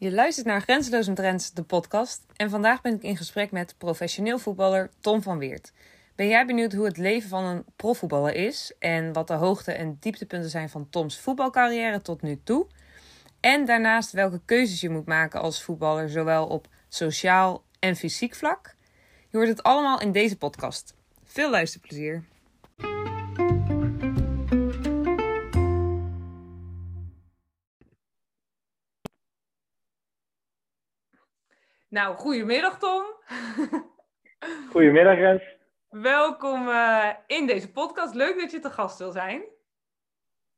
Je luistert naar Grenzeloos met Rens, de podcast. En vandaag ben ik in gesprek met professioneel voetballer Tom van Weert. Ben jij benieuwd hoe het leven van een profvoetballer is en wat de hoogte- en dieptepunten zijn van Toms voetbalcarrière tot nu toe? En daarnaast welke keuzes je moet maken als voetballer, zowel op sociaal en fysiek vlak? Je hoort het allemaal in deze podcast. Veel luisterplezier. Nou, goedemiddag Tom. Goedemiddag Rens. Welkom uh, in deze podcast. Leuk dat je te gast wil zijn.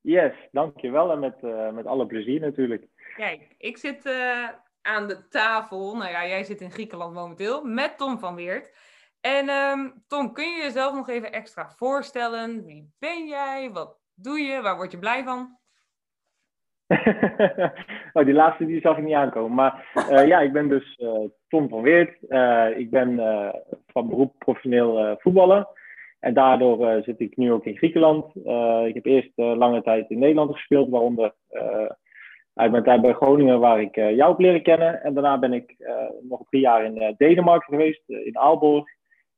Yes, dankjewel en met, uh, met alle plezier natuurlijk. Kijk, ik zit uh, aan de tafel. Nou ja, jij zit in Griekenland momenteel met Tom van Weert. En um, Tom, kun je jezelf nog even extra voorstellen? Wie ben jij? Wat doe je? Waar word je blij van? oh, die laatste die zag ik niet aankomen. Maar uh, ja, ik ben dus uh, Tom van Weert. Uh, ik ben van beroep professioneel voetballer. En daardoor zit ik nu ook in Griekenland. ik heb eerst lange tijd in Nederland gespeeld, waaronder uit mijn tijd bij Groningen, waar ik jou heb leren kennen. En daarna ben ik nog drie jaar in Denemarken geweest, in Aalborg.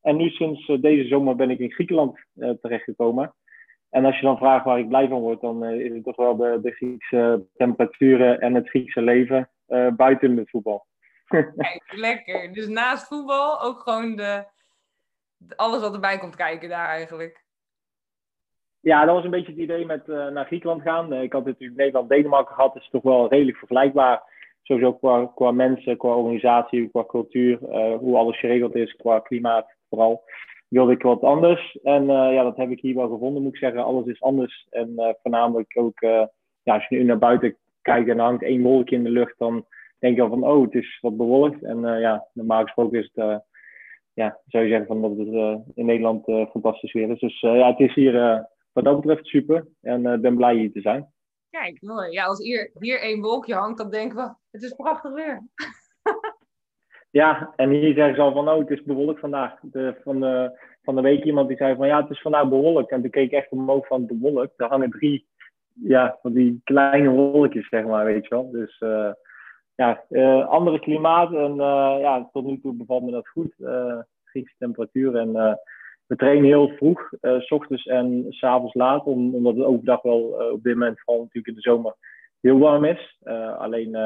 En nu sinds deze zomer ben ik in Griekenland terechtgekomen. En als je dan vraagt waar ik blij van word, dan uh, is het toch wel de, de Griekse temperaturen en het Griekse leven uh, buiten het voetbal. Kijk, lekker. Dus naast voetbal ook gewoon de, alles wat erbij komt kijken daar eigenlijk. Ja, dat was een beetje het idee met uh, naar Griekenland gaan. ik had natuurlijk Nederland-Denemarken gehad. Dat is toch wel redelijk vergelijkbaar. Sowieso qua, qua mensen, qua organisatie, qua cultuur. hoe alles geregeld is, qua klimaat vooral wilde ik wat anders. En uh, ja, dat heb ik hier wel gevonden, moet ik zeggen. Alles is anders. En uh, voornamelijk ook, uh, ja, als je nu naar buiten kijkt en er hangt één wolkje in de lucht, dan denk je al van, oh, het is wat bewolkt. En ja, normaal gesproken is het, ja, zou je zeggen van dat het in Nederland fantastisch weer is. Dus ja, het is hier wat dat betreft super. En ben blij hier te zijn. Kijk, mooi. Ja, als hier, hier één wolkje hangt, dan denken we, het is prachtig weer. Ja, en hier zeggen ze al van, oh, het is bewolkt vandaag. De, van, de, van de week iemand die zei van, ja, het is vandaag bewolkt. En toen keek ik echt omhoog van, bewolkt. Daar hangen drie, ja, van die kleine wolkjes, zeg maar, weet je wel. Dus uh, ja, uh, andere klimaat. En uh, ja, tot nu toe bevalt me dat goed. Griekse temperatuur. En we trainen heel vroeg, s ochtends en s avonds laat. Om, omdat het overdag wel op dit moment, vooral natuurlijk in de zomer, heel warm is. alleen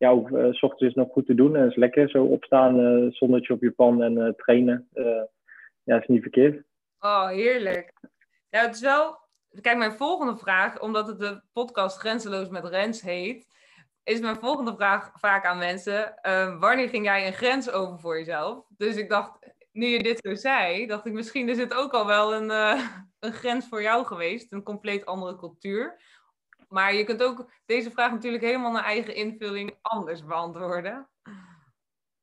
ja, ook s ochtends is nog goed te doen. En is lekker zo opstaan, uh, zonnetje op je pan en uh, trainen. ja, is niet verkeerd. Oh, heerlijk. Ja, het is wel... Kijk, mijn volgende vraag, omdat het de podcast Grenzeloos met Rens heet, is mijn volgende vraag vaak aan mensen: wanneer ging jij een grens over voor jezelf? Dus ik dacht, nu je dit zo zei, dacht ik misschien is het ook al wel een, een grens voor jou geweest, een compleet andere cultuur. Maar je kunt ook deze vraag natuurlijk helemaal naar eigen invulling anders beantwoorden.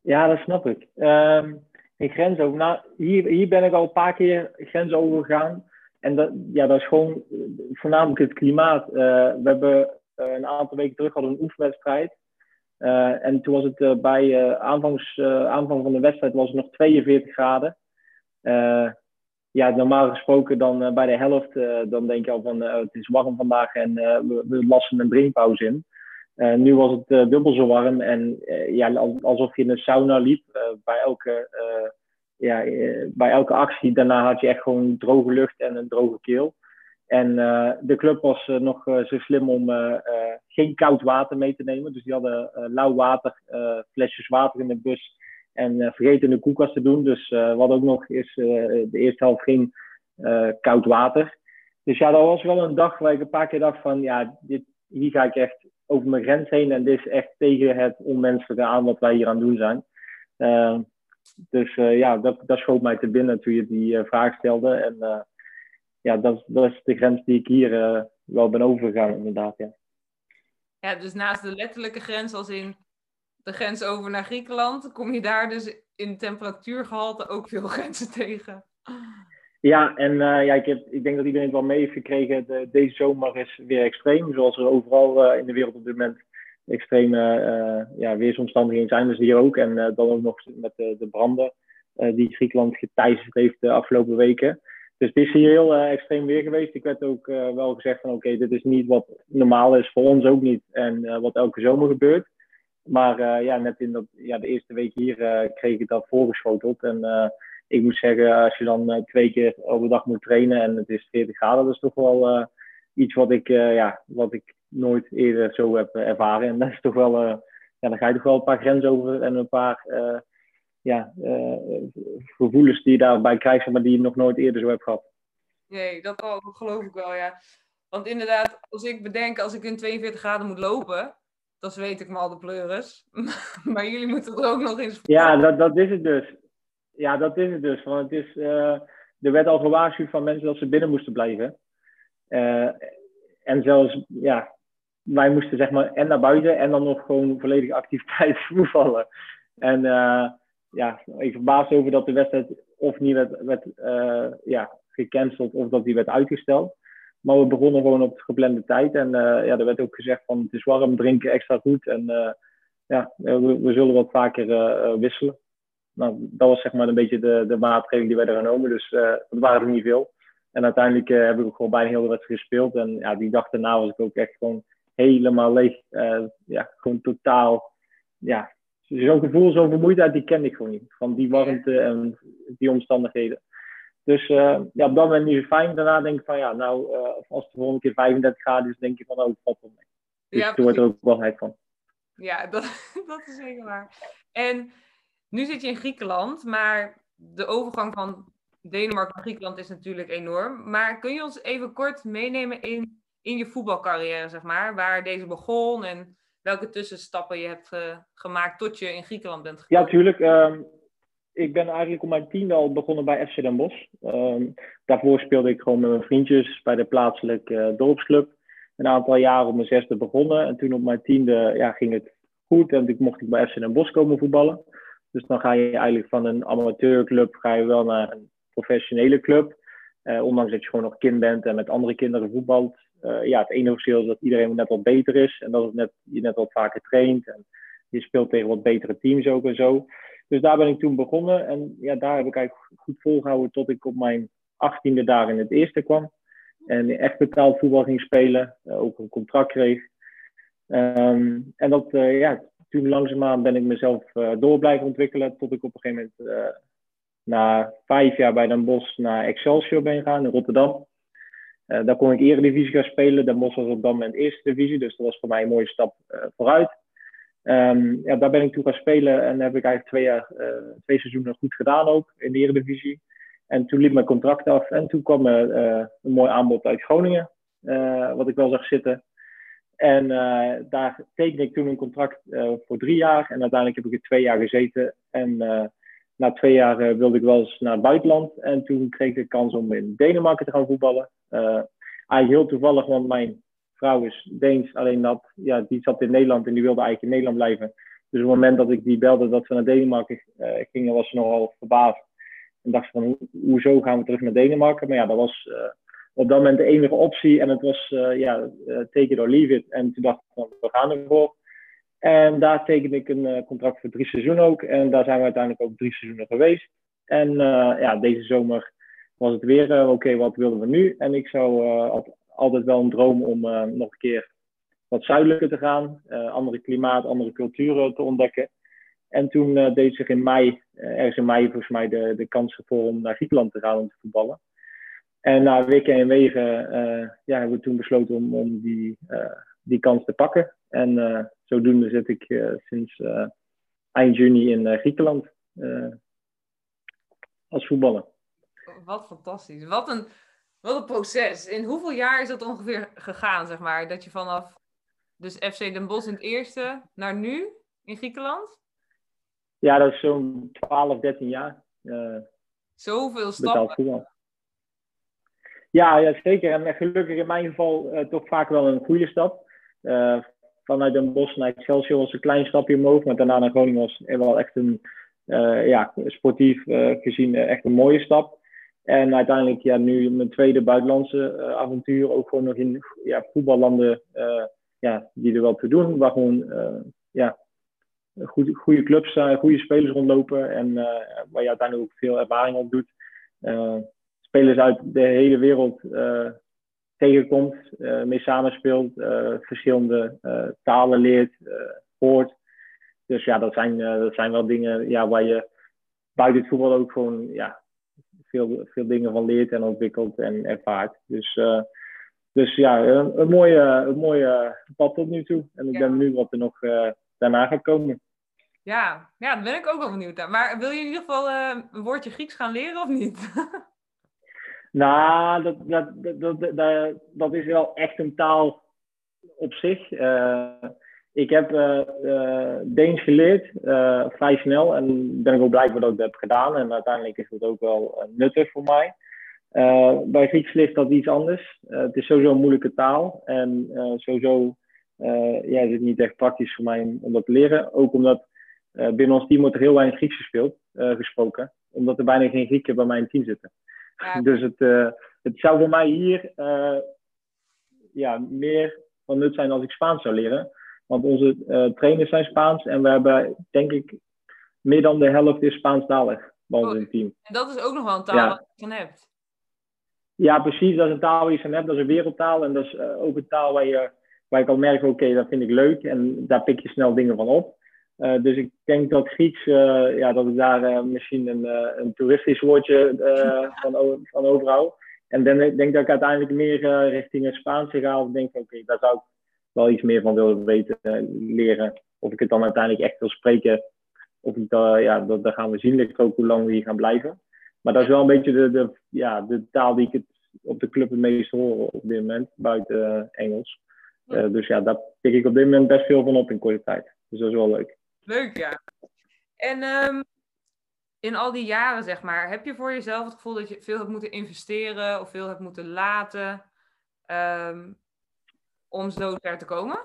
Ja, dat snap ik. Um, grens over. Nou, hier, hier ben ik al een paar keer grens over gegaan. En dat, ja, dat is gewoon voornamelijk het klimaat. Uh, we hebben uh, een aantal weken terug hadden een oefenwedstrijd. En toen was het bij aanvangs, aanvang van de wedstrijd was het nog 42 graden ja, normaal gesproken dan uh, bij de helft, uh, dan denk je al van uh, het is warm vandaag en we, we, lassen een drinkpauze in. nu was het dubbel zo warm en ja, alsof je in een sauna liep. bij, elke, ja, bij elke actie daarna had je echt gewoon droge lucht en een droge keel. En de club was nog zo slim om geen koud water mee te nemen. Dus die hadden lauw water, flesjes water in de bus en uh, vergeten de koelkast te doen. Dus uh, wat ook nog is, uh, de eerste helft ging koud water. Dus ja, dat was wel een dag waar ik een paar keer dacht van, ja, dit, hier ga ik echt over mijn grens heen. En dit is echt tegen het onmenselijke aan wat wij hier aan doen zijn. dus ja, dat, dat schoot mij te binnen toen je die vraag stelde. En ja, dat, dat is de grens die ik hier wel ben overgegaan, inderdaad. Ja. ja, dus naast de letterlijke grens als in de grens over naar Griekenland, kom je daar dus in temperatuurgehalte ook veel grenzen tegen. Ja, en uh, ja, ik, heb, ik denk dat iedereen het wel mee heeft gekregen. De, deze zomer is weer extreem, zoals er overal uh, in de wereld op dit moment extreme uh, ja, weersomstandigheden zijn. Dus hier ook. En dan ook nog met de, de branden die Griekenland geteisterd heeft de afgelopen weken. Dus het is hier heel extreem weer geweest. Ik werd ook wel gezegd van oké, dit is niet wat normaal is voor ons ook niet. En wat elke zomer gebeurt. Maar ja, net in dat, ja, de eerste week hier kreeg ik dat voorgeschoteld. En ik moet zeggen, als je dan twee keer overdag moet trainen en het is 40 graden, dat is toch wel iets wat ik, ja, wat ik nooit eerder zo heb ervaren. En dat is toch wel, ja, dan ga je toch wel een paar grenzen over en een paar ja, gevoelens die je daarbij krijgt, maar die je nog nooit eerder zo hebt gehad. Nee, dat geloof ik wel, ja. Want inderdaad, als ik bedenk, als ik in 42 graden moet lopen, dan weet ik me al de pleuris. maar jullie moeten er ook nog eens... Ja, dat, dat is het dus. Ja, dat is het dus. Want het is, uh, er werd al gewaarschuwd van mensen dat ze binnen moesten blijven. Uh, en zelfs, ja, wij moesten zeg maar en naar buiten en dan nog gewoon volledige activiteit voetballen. En uh, ja, ik verbaasd over dat de wedstrijd of niet werd, werd ja, gecanceld of dat die werd uitgesteld. Maar we begonnen gewoon op geplande tijd. En uh, ja, er werd ook gezegd van het is warm, drinken extra goed. En uh, ja, we, zullen wat vaker uh, wisselen. Nou, dat was zeg maar een beetje de, de maatregelen die werden genomen. Dus dat waren er niet veel. En uiteindelijk heb ik ook gewoon bijna heel de wedstrijd gespeeld. En ja, die dag daarna was ik ook echt gewoon helemaal leeg. ja, gewoon totaal. Ja, zo'n gevoel, zo'n vermoeidheid, die kende ik gewoon niet. Van die warmte en die omstandigheden. Dus uh, ja, op dat moment niet zo fijn. Daarna denk ik van ja, nou, uh, als het de volgende keer 35 graden is, denk je van oh, het valt wel mee. Dus ja, er wordt er ook wel heid van. Ja, dat, dat is zeker waar. En nu zit je in Griekenland, maar de overgang van Denemarken naar Griekenland is natuurlijk enorm. Maar kun je ons even kort meenemen in, in je voetbalcarrière, zeg maar, waar deze begon en welke tussenstappen je hebt uh, gemaakt tot je in Griekenland bent gekomen? Ja, tuurlijk. Um, ik ben eigenlijk op mijn tiende al begonnen bij FC Den Bosch. Ehm, daarvoor speelde ik gewoon met mijn vriendjes bij de plaatselijke uh, dorpsclub. Een aantal jaren op mijn zesde begonnen. En toen op mijn tiende ja, ging het goed. En toen mocht ik bij FC Den Bosch komen voetballen. Dus dan ga je eigenlijk van een amateurclub ga je wel naar een professionele club. Uh, ondanks dat je gewoon nog kind bent en met andere kinderen voetbalt. Uh, ja, het enige verschil is dat iedereen net wat beter is. En dat het net, je net wat vaker traint. En je speelt tegen wat betere teams ook en zo. Dus daar ben ik toen begonnen. En ja, daar heb ik eigenlijk goed volgehouden tot ik op mijn achttiende daar in het eerste kwam. En echt betaald voetbal ging spelen. Uh, ook een contract kreeg. Um, en dat, uh, ja, toen langzaamaan ben ik mezelf uh, door blijven ontwikkelen. Tot ik op een gegeven moment na vijf jaar bij Den Bosch naar Excelsior ben gegaan in Rotterdam. daar kon ik eredivisie gaan spelen. Den Bosch was op dat moment eerste divisie. Dus dat was voor mij een mooie stap vooruit. Um, ja, daar ben ik toe gaan spelen en heb ik eigenlijk twee, jaar, uh, twee seizoenen goed gedaan ook in de Eredivisie. En toen liep mijn contract af en toen kwam uh, een mooi aanbod uit Groningen, uh, wat ik wel zag zitten. En daar tekende ik toen een contract voor drie jaar en uiteindelijk heb ik er twee jaar gezeten. En na twee jaar wilde ik wel eens naar het buitenland en toen kreeg ik de kans om in Denemarken te gaan voetballen. eigenlijk heel toevallig, want mijn vrouw is Deens, alleen dat, ja, die zat in Nederland en die wilde eigenlijk in Nederland blijven. Dus op het moment dat ik die belde dat ze naar Denemarken uh, gingen, was ze nogal verbaasd. En dacht van, hoezo gaan we terug naar Denemarken? Maar ja, dat was uh, op dat moment de enige optie. En het was, uh, ja, take it or leave it. En toen dacht ik van, we gaan ervoor. En daar tekende ik een contract voor drie seizoenen ook. En daar zijn we uiteindelijk ook drie seizoenen geweest. En ja, deze zomer was het weer, oké, wat wilden we nu? En ik zou altijd wel een droom om uh, nog een keer wat zuidelijker te gaan, uh, andere klimaat, andere culturen te ontdekken. En toen uh, deed zich in mei, ergens in mei volgens mij, de, de kans voor om naar Griekenland te gaan om te voetballen. En na weken en wegen ja, hebben we toen besloten om, om die, die kans te pakken. En zodoende zit ik sinds eind juni in Griekenland als voetballer. Wat fantastisch. Wat een, wat een proces. In hoeveel jaar is dat ongeveer gegaan, zeg maar? Dat je vanaf dus FC Den Bosch in het eerste naar nu in Griekenland? Ja, dat is zo'n 12, 13 jaar. Uh, Zoveel stappen. Ja, ja, zeker. En gelukkig in mijn geval uh, toch vaak wel een goede stap. Uh, vanuit Den Bosch naar Excelsior was een klein stapje omhoog. Maar daarna naar Groningen was wel echt een, ja, sportief gezien echt een mooie stap. En uiteindelijk ja, nu mijn tweede buitenlandse uh, avontuur, ook gewoon nog in ja, voetballanden uh, ja, die er wel te doen, waar gewoon uh, ja, goede, goede clubs, goede spelers rondlopen en waar je uiteindelijk ook veel ervaring op doet. spelers uit de hele wereld tegenkomt, mee samenspeelt, verschillende talen leert, hoort. dus ja, dat zijn, dat zijn wel dingen ja, waar je buiten het voetbal ook gewoon ja, veel, veel dingen van leert en ontwikkelt en ervaart. Dus, dus ja, een, een, mooie, een mooie pad tot nu toe. En ik ben benieuwd wat er nog daarna gaat komen. Ja, ja, daar ben ik ook wel benieuwd naar. Maar wil je in ieder geval een woordje Grieks gaan leren of niet? Nou, dat, dat, dat, dat, dat is wel echt een taal op zich. Uh, ik heb uh, Deens geleerd, vrij snel. En ben ik ook blij dat ik dat heb gedaan. En uiteindelijk is dat ook wel nuttig voor mij. bij Grieks ligt dat iets anders. het is sowieso een moeilijke taal. En sowieso ja, is het niet echt praktisch voor mij om dat te leren. Ook omdat binnen ons team wordt er heel weinig Grieks gespeeld, gesproken. Omdat er bijna geen Grieken bij mijn team zitten. Dus het, het zou voor mij hier ja, meer van nut zijn als ik Spaans zou leren. Want onze uh, trainers zijn Spaans en we hebben, denk ik, meer dan de helft is Spaanstalig bij ons oh, team. En dat is ook nog wel een taal ja. je van hebt. Ja, precies. Dat is een taal waar je van hebt. Dat is een wereldtaal. En dat is ook een taal waar, je, waar ik al merk, oké, dat vind ik leuk. En daar pik je snel dingen van op. Uh, dus ik denk dat Grieks, uh, ja, dat ik daar misschien een, een toeristisch woordje van, van overhoud. En dan denk ik dat ik uiteindelijk meer richting het Spaanse ga. Of denk, oké, okay, daar zou ik wel iets meer van willen weten, leren. Of ik het dan uiteindelijk echt wil spreken. Of ik, ja, dat, dat gaan we zien. Ligt ook hoe lang we hier gaan blijven. Maar dat is wel een beetje de, de, ja, de taal die ik het op de club het meest hoor op dit moment, buiten Engels. dus ja, daar pik ik op dit moment best veel van op in korte tijd. Dus dat is wel leuk. Leuk, ja. En um, in al die jaren, zeg maar, heb je voor jezelf het gevoel dat je veel hebt moeten investeren of veel hebt moeten laten um, om zo ver te komen?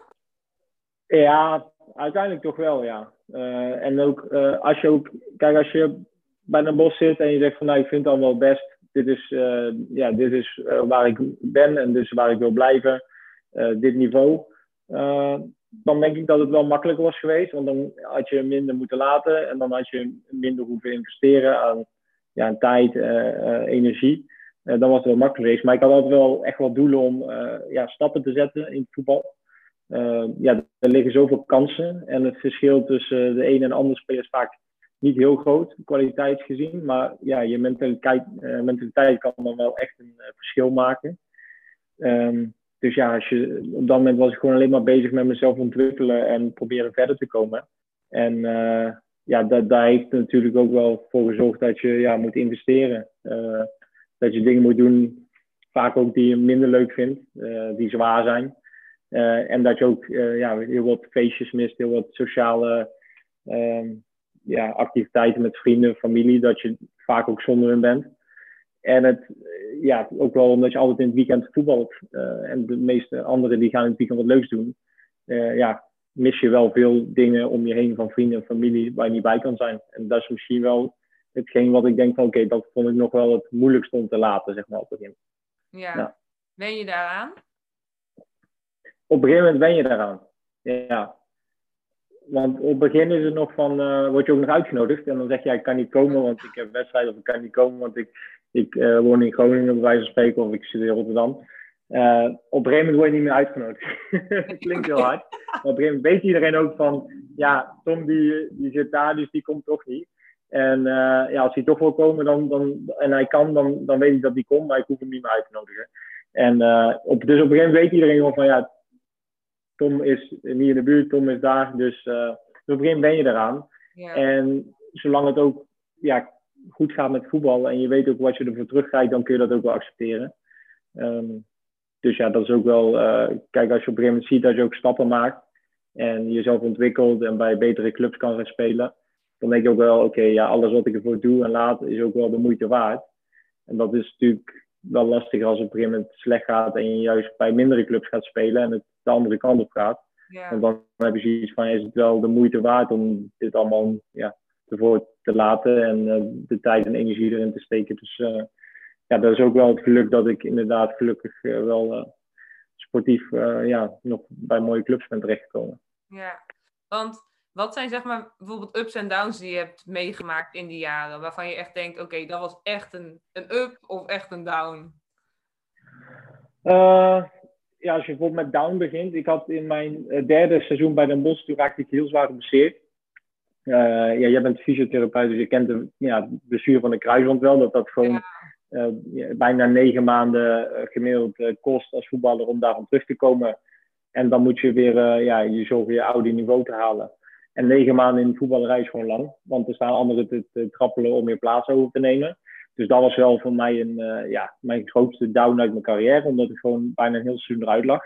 Ja, uiteindelijk toch wel, ja. Uh, en ook uh, als je ook, kijk, als je bij een bos zit en je zegt van nou, ik vind het allemaal best. Dit is, uh, ja, dit is waar ik ben en dus waar ik wil blijven. dit niveau dan denk ik dat het wel makkelijker was geweest. Want dan had je minder moeten laten en dan had je minder hoeven investeren aan, ja, tijd, energie. Uh, dan was het wel makkelijker geweest. Maar ik had altijd wel echt wel doelen om ja, stappen te zetten in het voetbal. ja, er liggen zoveel kansen. En het verschil tussen de ene en de andere speler is vaak niet heel groot, kwaliteitsgezien. Maar ja, je mentaliteit, mentaliteit kan dan wel echt een verschil maken. Um, dus ja, als je, op dat moment was ik gewoon alleen maar bezig met mezelf ontwikkelen en proberen verder te komen. En ja, daar heeft natuurlijk ook wel voor gezorgd dat je ja, moet investeren. Dat je dingen moet doen, vaak ook die je minder leuk vindt, uh, die zwaar zijn. en dat je ook ja, heel wat feestjes mist, heel wat sociale ehm, ja, activiteiten met vrienden, familie, dat je vaak ook zonder hen bent. En het, eh, ja, ook wel omdat je altijd in het weekend voetbalt. En de meeste anderen die gaan in het weekend wat leuks doen. Ja, mis je wel veel dingen om je heen van vrienden en familie waar je niet bij kan zijn. En dat is misschien wel hetgeen wat ik denk van oké, dat vond ik nog wel het moeilijkste om te laten, zeg maar, op het begin. Ja. ja. Ben je daaraan? Op een gegeven moment ben je daaraan. Ja. Want op het begin is het nog van, uh, word je ook nog uitgenodigd. En dan zeg je, ik kan niet komen, want ik heb wedstrijd. Of ik kan niet komen, want ik ik uh, woon in Groningen, bij wijze van spreken, of ik zit in Rotterdam. Uh, op een gegeven moment word je niet meer uitgenodigd. Klinkt heel hard. Maar op een gegeven moment weet iedereen ook van, ja, Tom die, die zit daar, dus die komt toch niet. En uh, ja, als hij toch wil komen dan, dan, en hij kan, dan, dan weet ik dat hij komt, maar ik hoef hem niet meer uit te nodigen. En op, dus op een gegeven moment weet iedereen gewoon van, ja, Tom is niet in de buurt, Tom is daar. Dus, dus op een gegeven moment ben je eraan. Ja. En zolang het ook ja, goed gaat met voetbal en je weet ook wat je ervoor terugkrijgt, dan kun je dat ook wel accepteren. Um, dus ja, dat is ook wel. Kijk, als je op een gegeven moment ziet dat je ook stappen maakt en jezelf ontwikkelt en bij betere clubs kan gaan spelen, dan denk je ook wel: oké, ja, alles wat ik ervoor doe en laat is ook wel de moeite waard. En dat is natuurlijk wel lastig als het op een gegeven moment slecht gaat en je juist bij mindere clubs gaat spelen en het de andere kant op gaat. Ja. Want dan heb je zoiets van: is het wel de moeite waard om dit allemaal ja, ervoor te laten en uh, de tijd en energie erin te steken. Dus uh, ja, dat is ook wel het geluk dat ik inderdaad gelukkig uh, wel sportief ja, nog bij mooie clubs ben terechtgekomen. Ja, want wat zijn zeg maar bijvoorbeeld ups en downs die je hebt meegemaakt in die jaren, waarvan je echt denkt, oké, dat was echt een, een up of echt een down? ja, als je bijvoorbeeld met down begint. Ik had in mijn derde seizoen bij Den Bosch, toen raakte ik heel zwaar geblesseerd. ja, jij bent fysiotherapeut, dus je kent de ja, blessure van de kruisband wel. Dat dat gewoon bijna negen maanden gemiddeld kost als voetballer om daarvan terug te komen. En dan moet je weer ja, je zorgen je oude niveau te halen. En negen maanden in voetballerij is gewoon lang. Want er staan anderen te, trappelen om meer plaats over te nemen. Dus dat was wel voor mij een, uh, ja, mijn grootste down uit mijn carrière. Omdat ik gewoon bijna een heel seizoen eruit lag.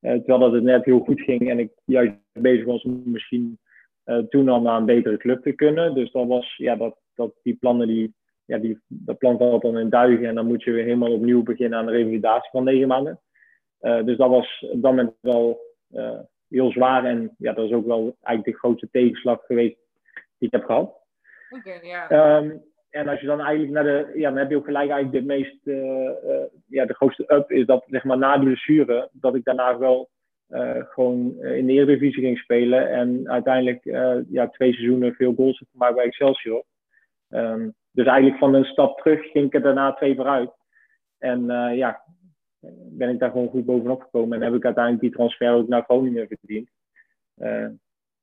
Uh, terwijl dat het net heel goed ging en ik juist bezig was om misschien uh, toen al naar een betere club te kunnen. Dus dat was, ja, dat, dat die plannen, die, ja, die, dat plan valt dan in duigen. En dan moet je weer helemaal opnieuw beginnen aan de revalidatie van negen maanden. dus dat was op dat moment wel heel zwaar. En ja, dat is ook wel eigenlijk de grootste tegenslag geweest die ik heb gehad. Oké, ja. Um, en als je dan eigenlijk naar de, ja, dan heb je ook gelijk eigenlijk de meest, uh, uh, ja, de grootste up is dat zeg maar na de blessure, dat ik daarna wel uh, gewoon in de Eredivisie ging spelen en uiteindelijk ja, twee seizoenen veel goals heb gemaakt bij Excelsior. Um, dus eigenlijk van een stap terug ging ik er daarna twee vooruit. En ja, ben ik daar gewoon goed bovenop gekomen en heb ik uiteindelijk die transfer ook naar Groningen verdiend.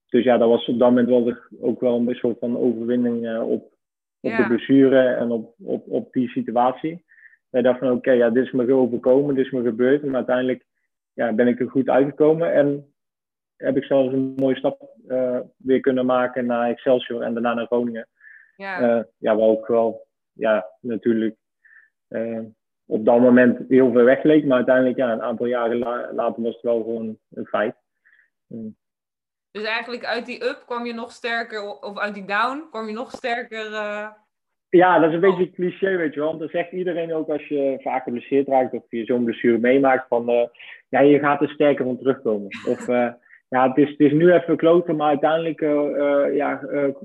dus ja, dat was op dat moment wel ook wel een soort van overwinning op op de blessure en op, op, op die situatie. Wij dachten van oké, ja, dit is me overkomen, dit is me gebeurd. Maar uiteindelijk ja, ben ik er goed uitgekomen en heb ik zelfs een mooie stap uh, weer kunnen maken naar Excelsior en daarna naar Groningen. Ja, ja wel ook wel, ja, natuurlijk op dat moment heel veel wegleek. Maar uiteindelijk, ja, een aantal jaren la later was het wel gewoon een feit. Dus eigenlijk uit die up kwam je nog sterker, of uit die down kwam je nog sterker. Uh... Ja, dat is een beetje een cliché, weet je wel. Want dan zegt iedereen ook als je vaak geblesseerd raakt of je zo'n blessure meemaakt van uh, ja, je gaat er sterker van terugkomen. Of uh, ja, het is, het is nu even kloten, maar uiteindelijk ja,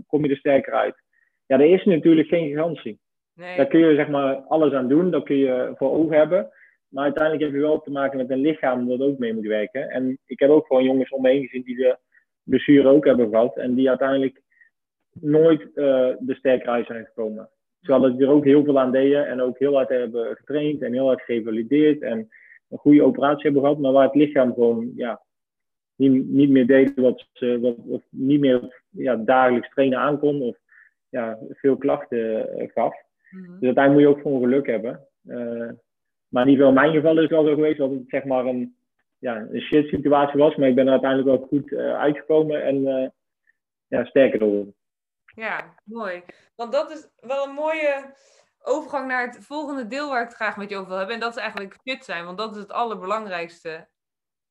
kom je er sterker uit. Ja, er is natuurlijk geen garantie. Daar kun je zeg maar alles aan doen, dat kun je voor ogen hebben. Maar uiteindelijk heb je wel te maken met een lichaam dat ook mee moet werken. En ik heb ook gewoon jongens om me heen gezien die de blessure ook hebben gehad. En die uiteindelijk nooit uh, de sterke uit zijn gekomen. Terwijl dat er ook heel veel aan deden en ook heel hard hebben getraind en heel hard gevalideerd en een goede operatie hebben gehad, maar waar het lichaam gewoon ja, niet, niet meer deed wat ze wat, of niet meer ja, dagelijks trainen aankon of ja, veel klachten uh, gaf. -hmm. Dus uiteindelijk moet je ook gewoon geluk hebben. Uh, maar in ieder geval, in mijn geval is het wel zo geweest dat het zeg maar een ja, een shit situatie was. Maar ik ben er uiteindelijk wel goed uh, uitgekomen en uh, ja, sterker geworden. Ja, mooi. Want dat is wel een mooie overgang naar het volgende deel waar ik het graag met je over wil hebben. En dat is eigenlijk fit zijn. Want dat is het allerbelangrijkste,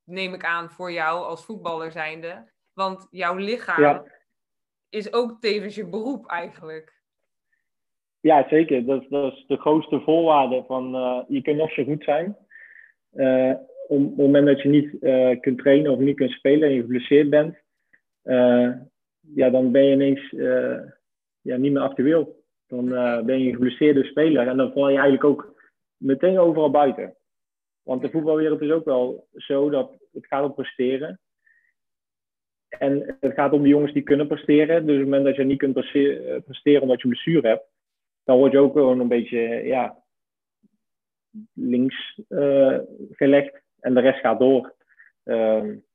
neem ik aan, voor jou als voetballer zijnde. Want jouw lichaam ja. is ook tevens je beroep eigenlijk. Ja, zeker. Dat, is de grootste voorwaarde van uh, je kunt nog zo goed zijn. Uh, op het moment dat je niet uh, kunt trainen of niet kunt spelen en je geblesseerd bent, ja, dan ben je ineens ja, niet meer actueel. Dan ben je een geblesseerde speler en dan val je eigenlijk ook meteen overal buiten. Want de voetbalwereld is ook wel zo dat het gaat om presteren. En het gaat om de jongens die kunnen presteren. Dus op het moment dat je niet kunt presteren omdat je blessure hebt, dan word je ook gewoon een beetje ja, links uh, gelegd en de rest gaat door. Um,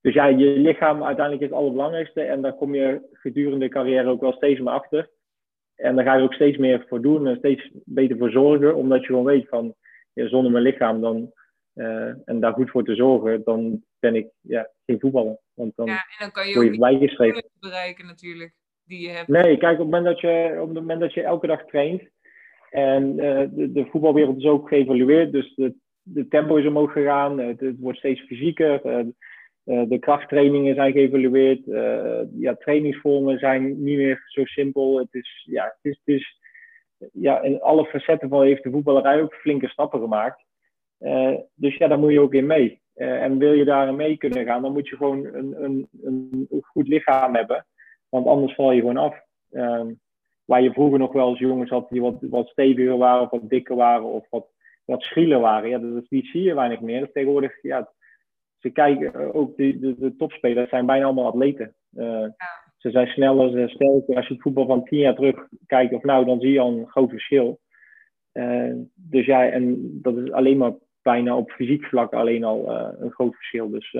dus ja, je lichaam uiteindelijk is het allerbelangrijkste en daar kom je gedurende de carrière ook wel steeds meer achter. En daar ga je ook steeds meer voor doen en steeds beter voor zorgen, omdat je gewoon weet van ja, zonder mijn lichaam dan, uh, en daar goed voor te zorgen, dan ben ik ja, geen voetballer. Want dan, ja, en dan kan je ook niet bereiken natuurlijk, Nee, kijk, op het moment dat je, op het moment dat je elke dag traint, en uh, de, de, voetbalwereld is ook geëvalueerd, dus de de tempo is omhoog gegaan. Het, het wordt steeds fysieker. Eh, eh, de krachttrainingen zijn geëvalueerd. Eh, ja, trainingsvormen zijn niet meer zo simpel. Het is, ja, het is, het ja, in alle facetten van heeft de voetballerij ook flinke stappen gemaakt. dus ja, daar moet je ook in mee. en wil je daarin mee kunnen gaan, dan moet je gewoon een, een, een goed lichaam hebben. Want anders val je gewoon af. Uh, waar je vroeger nog wel eens jongens had die wat, wat steviger waren of wat dikker waren of wat wat schielen waren. Ja, dat, die zie je weinig meer. Dus tegenwoordig, ja, ze kijken eh, ook, de, de, de topspelers zijn bijna allemaal atleten. Uh, Ze zijn sneller, ze sterker. Als je het voetbal van tien jaar terug kijkt, of nou, dan zie je al een groot verschil. Uh, dus ja, en dat is alleen maar bijna op fysiek vlak alleen al een groot verschil. Dus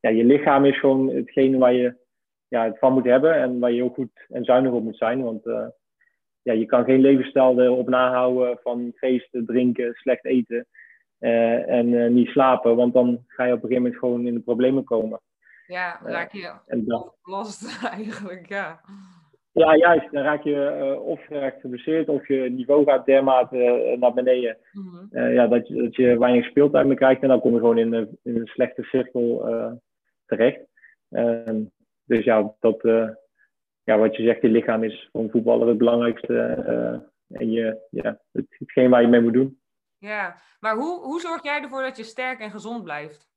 ja, je lichaam is gewoon hetgene waar je ja, het van moet hebben en waar je heel goed en zuinig op moet zijn. Want ja, je kan geen levensstijl erop nahouden van feesten, drinken, slecht eten en niet slapen. Want dan ga je op een gegeven moment gewoon in de problemen komen. Ja, raak je last eigenlijk, ja. Ja, juist. Dan raak je uh, of raakt geblesseerd of je niveau gaat dermate uh, naar beneden. Mm -hmm. ja, dat, je, dat je weinig speeltijd meer krijgt en dan kom je gewoon in, een, in een slechte cirkel terecht. Dus ja, dat, ja, wat je zegt, je lichaam is voor een voetballer het belangrijkste. en je, ja, het, hetgeen waar je mee moet doen. Ja, maar hoe, hoe zorg jij ervoor dat je sterk en gezond blijft?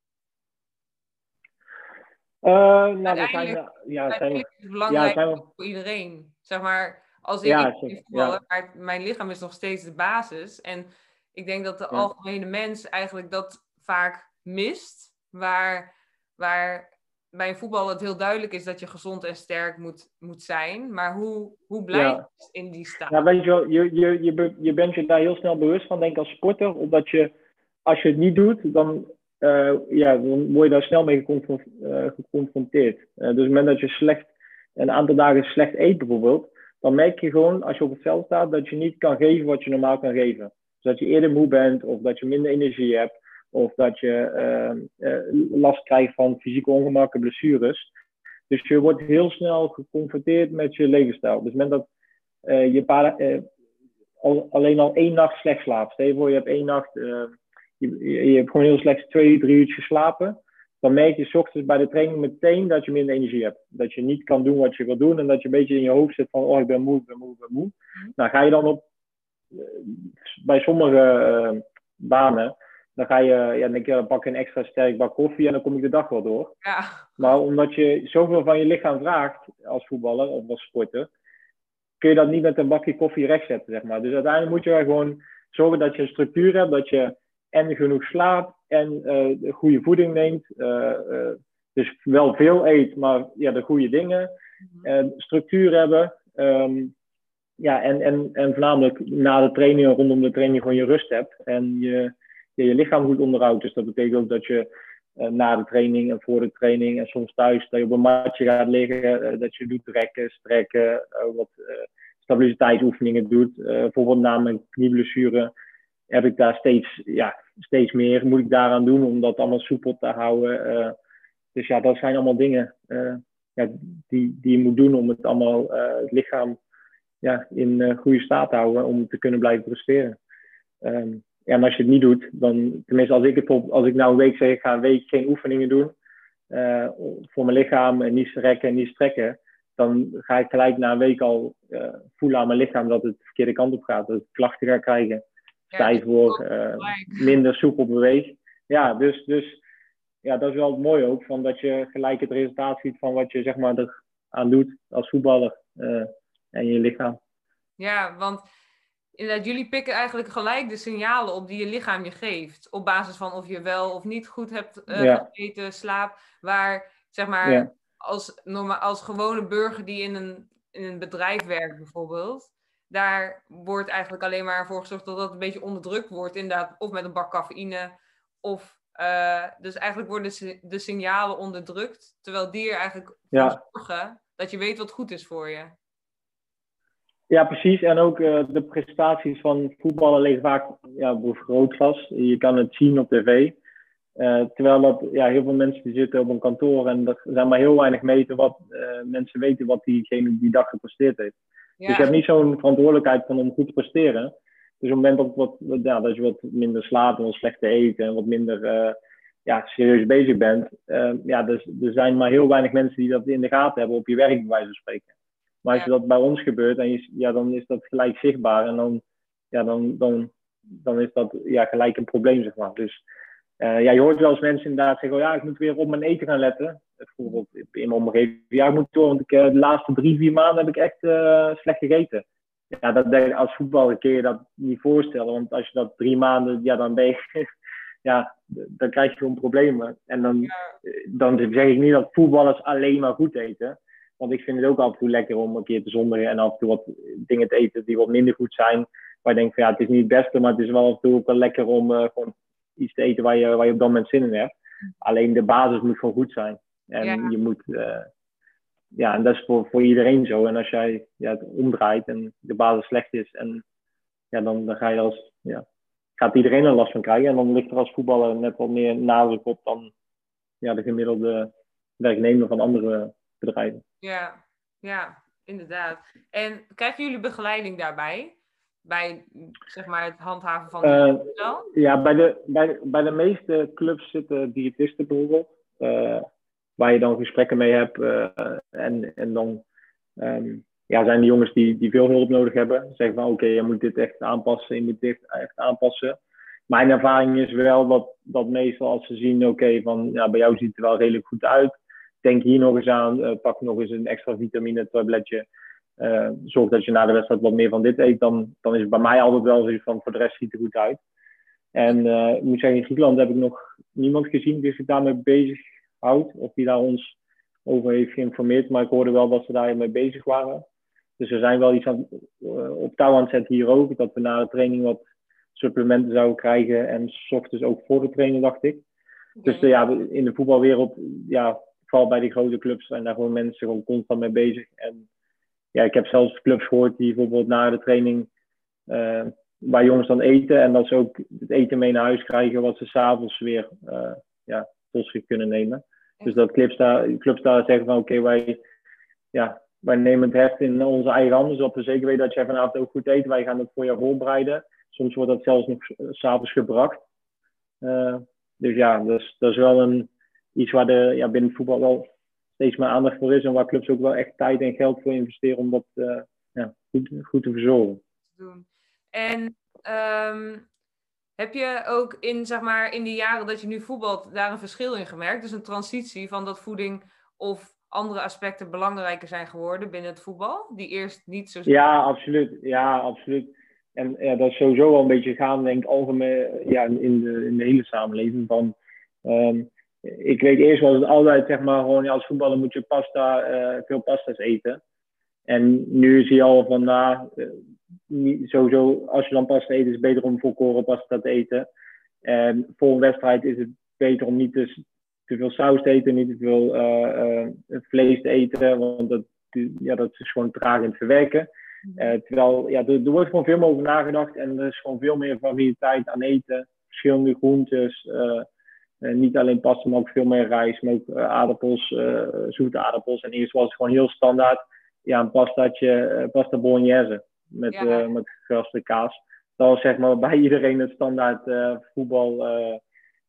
Uh, nou, zijn, ja, zijn, is het belangrijk ja, voor iedereen. Zeg maar, als ik, ja, ik voetballen, maar mijn lichaam is nog steeds de basis. En ik denk dat de algemene mens eigenlijk dat vaak mist. Waar, waar bij een voetbal het heel duidelijk is dat je gezond en sterk moet, moet zijn. Maar hoe, hoe blijf je in die staat? Ja, weet je, wel, je, je, je, je bent je daar heel snel bewust van, denk ik, als sporter. Omdat je, als je het niet doet, dan uh, ja, dan word je daar snel mee uh, geconfronteerd. Uh, dus op het moment dat je slecht, een aantal dagen slecht eet bijvoorbeeld, dan merk je gewoon als je op het veld staat dat je niet kan geven wat je normaal kan geven. Dus dat je eerder moe bent of dat je minder energie hebt of dat je last krijgt van fysieke ongemakken, blessures. Dus je wordt heel snel geconfronteerd met je levensstijl. Dus moment dat je paar, alleen al één nacht slecht slaapt, stel je voor je hebt één nacht je, je hebt gewoon heel slecht twee, drie uurtjes geslapen. Dan merk je s ochtends bij de training meteen dat je minder energie hebt. Dat je niet kan doen wat je wil doen en dat je een beetje in je hoofd zit van, oh ik ben moe, ik ben moe, ik ben moe. Mhm. Nou ga je dan op, eh, bij sommige uh, banen, dan ga je, ja, denk je, dan pak je een extra sterk bak koffie en dan kom ik de dag wel door. Ja. Maar omdat je zoveel van je lichaam vraagt als voetballer of als sporter, kun je dat niet met een bakje koffie rechtzetten, zeg maar. Dus uiteindelijk moet je gewoon zorgen dat je een structuur hebt, dat je en genoeg slaapt en uh, goede voeding neemt. Uh, uh, dus wel veel eet, maar ja, de goede dingen. Mhm. structuur hebben. Um, ja, en, en, en voornamelijk na de training, rondom de training, gewoon je rust hebt. En je, je, lichaam goed onderhoudt. Dus dat betekent ook dat je na de training en voor de training en soms thuis, dat je op een matje gaat liggen, dat je doet trekken, strekken, wat stabiliteitsoefeningen doet. bijvoorbeeld na mijn knieblessure heb ik daar steeds, ja, steeds meer moet ik daaraan doen om dat allemaal soepel te houden. Dus ja, dat zijn allemaal dingen ja, die, die je moet doen om het allemaal, het lichaam ja, in goede staat te houden om te kunnen blijven presteren. Ja, en als je het niet doet, dan, tenminste als ik, het op, als ik nou een week zeg, ik ga een week geen oefeningen doen voor mijn lichaam en niet rekken en niet strekken, dan ga ik gelijk na een week al voelen aan mijn lichaam dat het de verkeerde kant op gaat, dat ik klachten ga krijgen stijf wordt, uh, minder soepel beweegt. Ja, dus, dus ja, dat is wel het mooie ook, van dat je gelijk het resultaat ziet van wat je zeg maar eraan doet als voetballer en je lichaam. Ja, want inderdaad, jullie pikken eigenlijk gelijk de signalen op die je lichaam je geeft. Op basis van of je wel of niet goed hebt uh, ja. gegeten, slaap. Waar, zeg maar, ja. als, normaal, als gewone burger die in een, in een bedrijf werkt bijvoorbeeld daar wordt eigenlijk alleen maar voor gezorgd dat dat een beetje onderdrukt wordt. Inderdaad, of met een bak cafeïne. Of, uh, dus eigenlijk worden de, signalen onderdrukt. Terwijl die er eigenlijk ja. zorgen dat je weet wat goed is voor je. Ja, precies. En ook uh, de prestaties van voetballen liggen vaak ja, grootglas. Je kan het zien op tv. Uh, terwijl dat, ja, heel veel mensen die zitten op een kantoor en er zijn maar heel weinig meten wat mensen weten wat diegene die dag gepresteerd heeft. Ja. Dus je hebt niet zo'n verantwoordelijkheid van om goed te presteren. Dus op het moment dat, wat, ja, dat je wat minder slaapt en wat slechter eet en wat minder ja, serieus bezig bent, ja, dus, er zijn maar heel weinig mensen die dat in de gaten hebben op je werk, bij wijze van spreken. Maar als ja. dat bij ons gebeurt, en je, ja, dan is dat gelijk zichtbaar en dan, ja, dan, dan, dan is dat ja, gelijk een probleem, zeg maar. Dus uh, ja, je hoort wel eens mensen inderdaad zeggen, oh, ja, ik moet weer op mijn eten gaan letten bijvoorbeeld in mijn omgeving. Ja, ik moet door, want ik, eh, de laatste drie, vier maanden heb ik echt uh, slecht gegeten. Ja, dat als voetballer kun je dat niet voorstellen. Want als je dat drie maanden, ja, dan ben je, ja, dan krijg je gewoon problemen. En dan, dan zeg ik niet dat voetballers alleen maar goed eten. Want ik vind het ook af en toe lekker om een keer te zonderen en af en toe wat dingen te eten die wat minder goed zijn. Waar je denkt van ja, het is niet het beste, maar het is wel af en toe ook wel lekker om uh, gewoon iets te eten waar je, waar je op dat moment zin in hebt. Alleen de basis moet gewoon goed zijn. En je moet, uh, ja, en dat is voor, voor iedereen zo. En als jij ja, het omdraait en de basis slecht is, en, ja, dan, dan ga je als, ja, gaat iedereen er last van krijgen. En dan ligt er als voetballer net wat meer nadruk op dan ja, de gemiddelde werknemer van andere bedrijven. Ja, ja, inderdaad. En krijgen jullie begeleiding daarbij? Bij zeg maar, het handhaven van de uh, Ja, bij de, bij, bij de meeste clubs zitten diëtisten bijvoorbeeld. Uh, waar je dan gesprekken mee hebt. Uh, en, en dan um, ja, zijn de jongens die, die veel hulp nodig hebben. Zeggen van oké, je moet dit echt aanpassen, je moet dit echt aanpassen. Mijn ervaring is wel dat, dat meestal als ze zien, oké, van ja, bij jou ziet het er wel redelijk goed uit. Denk hier nog eens aan, uh, pak nog eens een extra vitamine tabletje. Uh, zorg dat je na de wedstrijd wat meer van dit eet. Dan, dan is het bij mij altijd wel zo van voor de rest ziet het er goed uit. En uh, ik moet zeggen, in Griekenland heb ik nog niemand gezien die zich daarmee bezig houdt. Of die daar ons over heeft geïnformeerd. Maar ik hoorde wel dat ze daarmee bezig waren. Dus er zijn wel iets aan, uh, op touw aan het zetten hier ook. Dat we na de training wat supplementen zouden krijgen. En s ochtends ook voor de training, dacht ik. Dus ja, in de voetbalwereld, ja, vooral bij die grote clubs, zijn daar gewoon mensen gewoon constant mee bezig. En ja, ik heb zelfs clubs gehoord die bijvoorbeeld na de training, uh, waar jongens dan eten. En dat ze ook het eten mee naar huis krijgen, wat ze s'avonds weer ja, tot zich kunnen nemen. Dus dat clubs daar, clubs daar zeggen van oké, okay, wij, ja, wij nemen het heft in onze eigen handen, zodat we zeker weten dat jij vanavond ook goed eet. Wij gaan het voor je voorbereiden. Soms wordt dat zelfs nog s'avonds gebracht. Uh, dus ja, dat is, dat is wel een, iets waar de, ja, binnen voetbal wel steeds meer aandacht voor is. En waar clubs ook wel echt tijd en geld voor investeren om dat uh, ja, goed, goed te verzorgen. En um, heb je ook in, zeg maar, in die jaren dat je nu voetbalt daar een verschil in gemerkt? Dus een transitie van dat voeding of andere aspecten belangrijker zijn geworden binnen het voetbal? Die eerst niet zo... Ja, absoluut. Ja, absoluut. En ja, dat is sowieso wel een beetje gaan, denk ik, algemeen ja, in, de, in de hele samenleving. Van, um, ik weet eerst was het altijd, zeg maar, gewoon ja, als voetballer moet je pasta, uh, veel pasta's eten. En nu zie je al van, nou, niet, sowieso, als je dan pasta eet, is het beter om volkoren pasta te eten. En voor een wedstrijd is het beter om niet te, te veel saus te eten, niet te veel uh, uh, vlees te eten, want dat, ja, dat is gewoon traag in het verwerken. Uh, terwijl, ja, er, er, wordt gewoon veel meer over nagedacht en er is gewoon veel meer variëteit aan eten. Verschillende groentes, niet alleen pasta, maar ook veel meer rijst, maar ook aardappels, zoete aardappels. En eerst was het gewoon heel standaard, ja, een pastaatje, pasta bolognese met, ja. met geraste kaas. Dat was zeg maar bij iedereen het standaard voetbal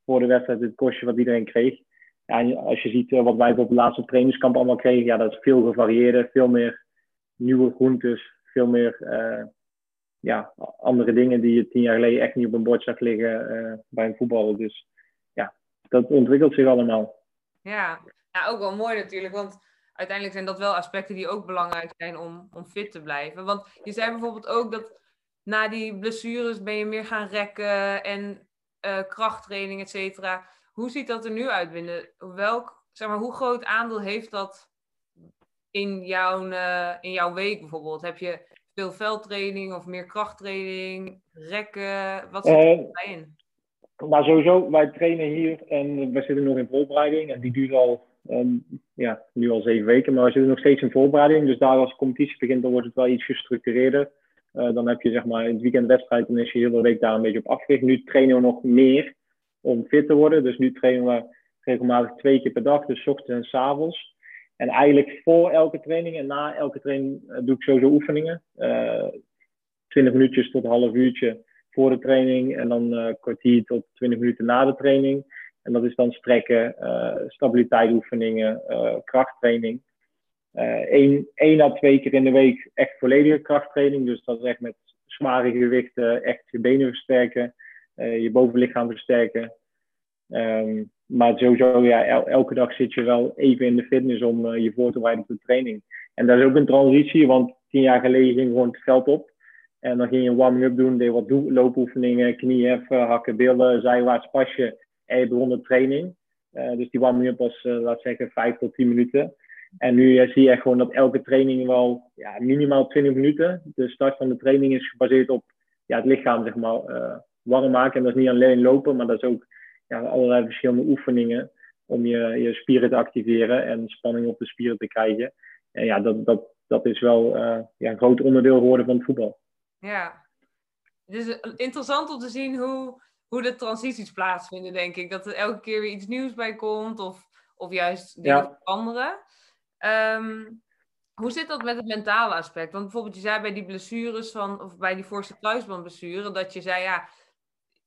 voor de wedstrijd het kostje wat iedereen kreeg. Ja, en als je ziet wat wij op het laatste trainingskamp allemaal kregen, ja, dat is veel gevarieerder, veel meer nieuwe groentes, veel meer ja, andere dingen die je tien jaar geleden echt niet op een bord zag liggen bij een voetballer. Dus dat ontwikkelt zich allemaal. Ja, ja ook wel mooi natuurlijk, want uiteindelijk zijn dat wel aspecten die ook belangrijk zijn om, om fit te blijven. Want je zei bijvoorbeeld ook dat na die blessures ben je meer gaan rekken en uh, krachttraining, et cetera. Hoe ziet dat er nu uit binnen? Welk, zeg maar, hoe groot aandeel heeft dat in jouw, uh, in jouw week bijvoorbeeld? Heb je veel veldtraining of meer krachttraining, rekken? Wat zit er uh, in? Maar sowieso, wij trainen hier en we zitten nog in voorbereiding en die duurt al Um, ja, nu al zeven weken, maar we zitten nog steeds in voorbereiding. Dus daar als de competitie begint, dan wordt het wel iets gestructureerder. Uh, dan heb je zeg maar in het weekend wedstrijd en is je hele week daar een beetje op afgericht. Nu trainen we nog meer om fit te worden. Dus nu trainen we regelmatig twee keer per dag, dus ochtends en s avonds. En eigenlijk voor elke training en na elke training uh, doe ik sowieso oefeningen. Uh, 20 minuutjes tot een half uurtje voor de training en dan een kwartier tot 20 minuten na de training. En dat is dan strekken, uh, stabiliteitsoefeningen, uh, krachttraining. Eén uh, à twee keer in de week echt volledige krachttraining. Dus dat is echt met zware gewichten, echt je benen versterken, je bovenlichaam versterken. Um, maar sowieso, ja, el elke dag zit je wel even in de fitness om je voor te bereiden op de training. En dat is ook een transitie, want tien jaar geleden ging gewoon het veld op. En dan ging je een warming-up doen, deed wat loopoefeningen, knieheffen, hakken, billen, zijwaarts pasje en je begon de training. Uh, dus die warming up was, uh, laat zeggen, 5 tot 10 minuten. En nu uh, zie je gewoon dat elke training wel ja, minimaal 20 minuten. De start van de training is gebaseerd op ja, het lichaam zeg maar, warm maken. En dat is niet alleen lopen, maar dat is ook ja, allerlei verschillende oefeningen om je, je spieren te activeren en spanning op de spieren te krijgen. En ja, dat, dat, dat is wel ja, een groot onderdeel geworden van het voetbal. Ja, het is interessant om te zien hoe, hoe de transities plaatsvinden, denk ik. Dat er elke keer weer iets nieuws bij komt of, of juist dingen ja. veranderen. Ehm, hoe zit dat met het mentale aspect? Want bijvoorbeeld, je zei bij die blessures van, of bij die voorste kruisbandblessure, dat je zei, ja,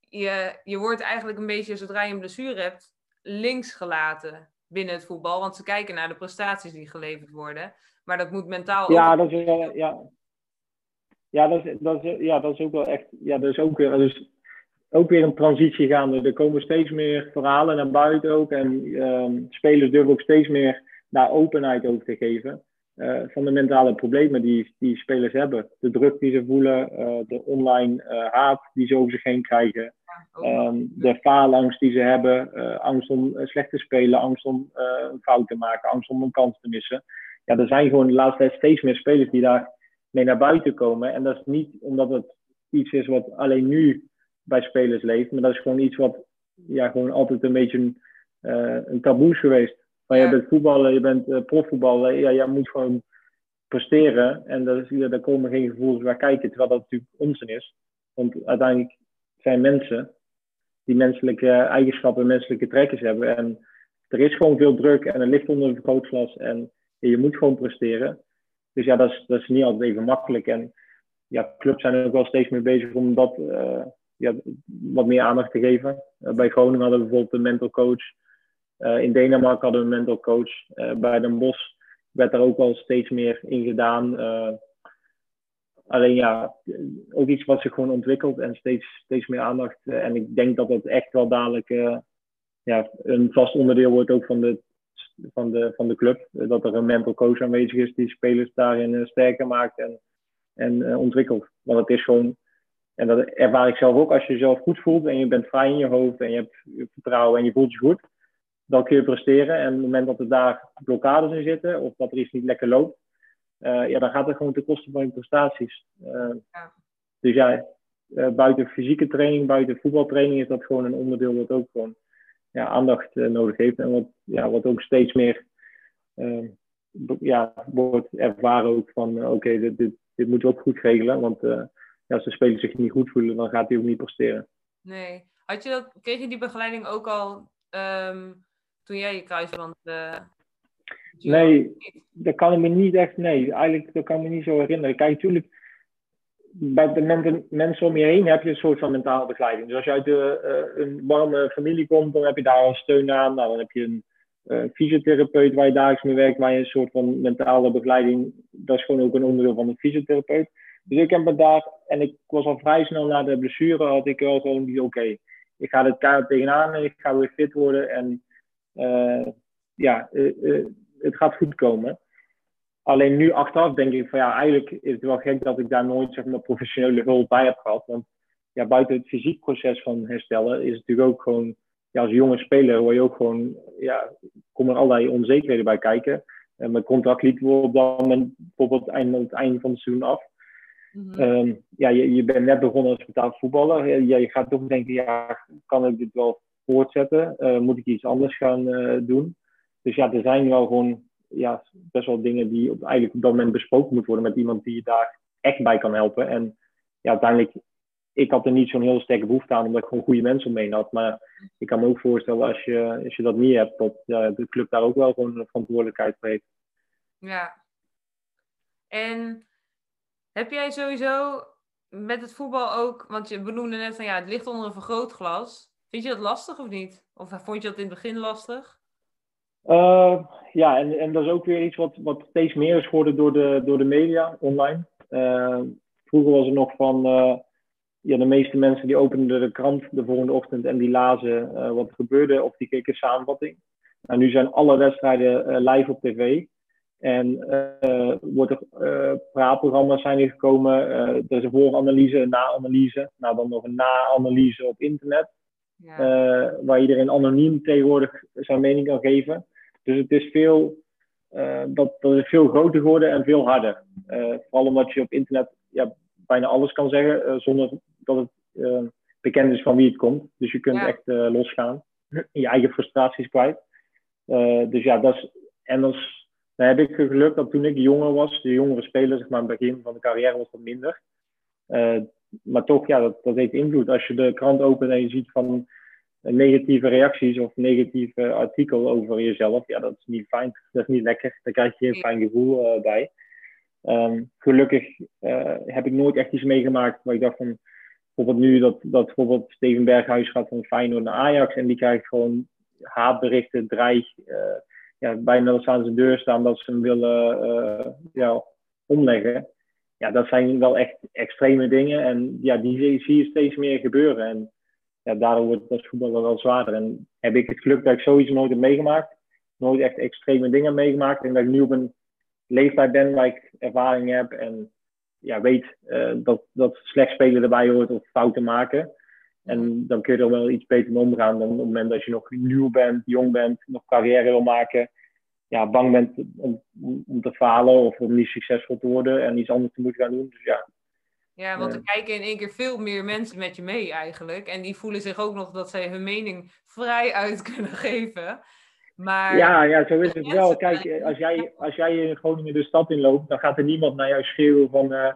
je, je wordt eigenlijk een beetje, zodra je een blessure hebt, links gelaten binnen het voetbal. Want ze kijken naar de prestaties die geleverd worden. Maar dat moet mentaal ja, Dat is, ja, ja, dat is, dat is, ja, dat is ook wel echt. Ja, dat is ook weer, dus ook weer een transitie gaande. Er komen steeds meer verhalen naar buiten ook. En uh, spelers durven ook steeds meer daar openheid over te geven. Uh, van de mentale problemen die, die spelers hebben. De druk die ze voelen, uh, de online uh, haat die ze over zich heen krijgen. Um, de faalangst die ze hebben, angst om slecht te spelen, angst om een fout te maken, angst om een kans te missen. Ja, er zijn gewoon de laatste tijd steeds meer spelers die daar mee naar buiten komen. En dat is niet omdat het iets is wat alleen nu bij spelers leeft, maar dat is gewoon iets wat ja, gewoon altijd een beetje een, een taboe is geweest. Van je bent voetballer, je bent uh, profvoetballer, ja, jij moet gewoon presteren. En dat is, ja, daar komen geen gevoelens bij kijken, terwijl dat natuurlijk onzin is. Want uiteindelijk zijn mensen die menselijke eigenschappen, menselijke trekkers hebben. En er is gewoon veel druk en er ligt onder een vergrootglas en je moet gewoon presteren. Dus ja, dat is, dat niet altijd even makkelijk. En ja, clubs zijn ook wel steeds meer bezig om dat uh, ja, wat meer aandacht te geven. Uh, bij Groningen hadden we bijvoorbeeld een mental coach. Uh, in Denemarken hadden we een mental coach. bij Den Bosch werd daar ook wel steeds meer in gedaan. alleen ja, ook iets wat zich gewoon ontwikkelt en steeds, steeds meer aandacht. en ik denk dat dat echt wel dadelijk ja, een vast onderdeel wordt ook van de van de, van de club. Dat er een mental coach aanwezig is die spelers daarin uh, sterker maakt en, en uh, ontwikkelt. Want het is gewoon, en dat ervaar ik zelf ook, als je jezelf goed voelt en je bent vrij in je hoofd en je hebt vertrouwen en je voelt je goed, dan kun je presteren. En op het moment dat er daar blokkades in zitten of dat er iets niet lekker loopt, uh, ja, dan gaat het gewoon ten koste van je prestaties. Ja. Dus ja, buiten fysieke training, buiten voetbaltraining is dat gewoon een onderdeel wat ook gewoon ja, aandacht uh, nodig heeft. En wat, ja, wat ook steeds meer uh, ja, wordt ervaren ook van uh, oké, okay, dit, dit, dit moeten we ook goed regelen. Want ja, als de speler zich niet goed voelen, dan gaat hij ook niet presteren. Nee. Had je dat, kreeg je die begeleiding ook al um, toen jij je kruisband... nee, dat kan ik me niet echt... Nee, eigenlijk dat kan ik me niet zo herinneren. Kijk, natuurlijk bij de mensen om je heen heb je een soort van mentale begeleiding. Dus als je uit de, uh, een warme familie komt, dan heb je daar een steun aan. Nou, dan heb je een uh, fysiotherapeut waar je dagelijks mee werkt, waar je een soort van mentale begeleiding. Dat is gewoon ook een onderdeel van een fysiotherapeut. Dus ik heb me daar, en ik was al vrij snel na de blessure, had ik wel gewoon die, oké, ik ga het kaart tegenaan en ik ga weer fit worden. En uh, ja, het gaat goed komen. Alleen nu achteraf denk ik van ja, eigenlijk is het wel gek dat ik daar nooit zeg maar, professionele hulp bij heb gehad. Want ja, buiten het fysiek proces van herstellen is het natuurlijk ook gewoon, ja, als jonge speler hoor je ook gewoon, ja, komen er allerlei onzekerheden bij kijken. En mijn contract liep op dat moment bijvoorbeeld het einde, het einde van het seizoen af. Mm um, ja, je, je bent net begonnen als betaald voetballer. Ja, je gaat toch denken, ja, kan ik dit wel voortzetten? Uh, moet ik iets anders gaan uh, doen? Dus ja, er zijn wel gewoon ja, best wel dingen die op, eigenlijk dat moment besproken moeten worden met iemand die je daar echt bij kan helpen. En ja, uiteindelijk, ik had er niet zo'n heel sterke behoefte aan, omdat ik gewoon goede mensen omheen had. Maar ik kan me ook voorstellen, als je, als je dat niet hebt, dat de club daar ook wel gewoon een verantwoordelijkheid voor heeft. Ja. En heb jij sowieso met het voetbal ook, want je benoemde net van ja, het ligt onder een vergrootglas. Vind je dat lastig of niet? Of vond je dat in het begin lastig? Uh, ja, en, en dat is ook weer iets wat, wat steeds meer is geworden door de, door de media online. Uh, vroeger was er nog van, uh, ja, de meeste mensen die openden de krant de volgende ochtend en die lazen wat er gebeurde of die keken samenvatting. Nou, nu zijn alle wedstrijden live op tv. En wordt er, praatprogramma's zijn er gekomen. er is een vooranalyse, een na-analyse. Nou, dan nog een na-analyse op internet. Ja. waar iedereen anoniem tegenwoordig zijn mening kan geven. Dus het is veel, uh, dat, dat is veel groter geworden en veel harder. Uh, vooral omdat je op internet ja, bijna alles kan zeggen uh, zonder dat het bekend is van wie het komt. Dus je kunt echt losgaan. Je eigen frustraties kwijt. dus ja, dat is, en als, Dan heb ik geluk dat toen ik jonger was, de jongere speler, zeg maar, aan het begin van de carrière was dat minder. Maar toch, ja, dat, dat heeft invloed. Als je de krant opent en je ziet van negatieve reacties of negatieve artikel over jezelf, ja, dat is niet fijn. Dat is niet lekker. Daar krijg je geen fijn gevoel uh, bij. Um, gelukkig uh, heb ik nooit echt iets meegemaakt waar ik dacht van, bijvoorbeeld nu dat, dat bijvoorbeeld Steven Berghuis gaat van Feyenoord naar Ajax en die krijgt gewoon haatberichten, dreig, uh, ja, bijna dat ze aan zijn deur staan dat ze hem willen ja, omleggen. Ja, dat zijn wel echt extreme dingen en ja, die zie je steeds meer gebeuren. En ja, daardoor wordt het als voetballer wel zwaarder. En heb ik het geluk dat ik zoiets nooit heb meegemaakt. Nooit echt extreme dingen meegemaakt. En dat ik nu op een leeftijd ben waar ik ervaring heb en ja, weet uh, dat, dat slecht spelen erbij hoort of fouten maken. En mhm. dan kun je er wel iets beter mee omgaan dan op het moment dat je nog nieuw bent, jong bent, nog carrière wil maken. Ja, bang bent om, om te falen of om niet succesvol te worden en iets anders te moeten gaan doen. Dus ja, ja, want er kijken in één keer veel meer mensen met je mee eigenlijk. En die voelen zich ook nog dat zij hun mening vrij uit kunnen geven. Maar... Ja, ja, zo is het wel. Kijk, als jij, als jij in Groningen de stad inloopt, dan gaat er niemand naar jou schreeuwen van... Uh,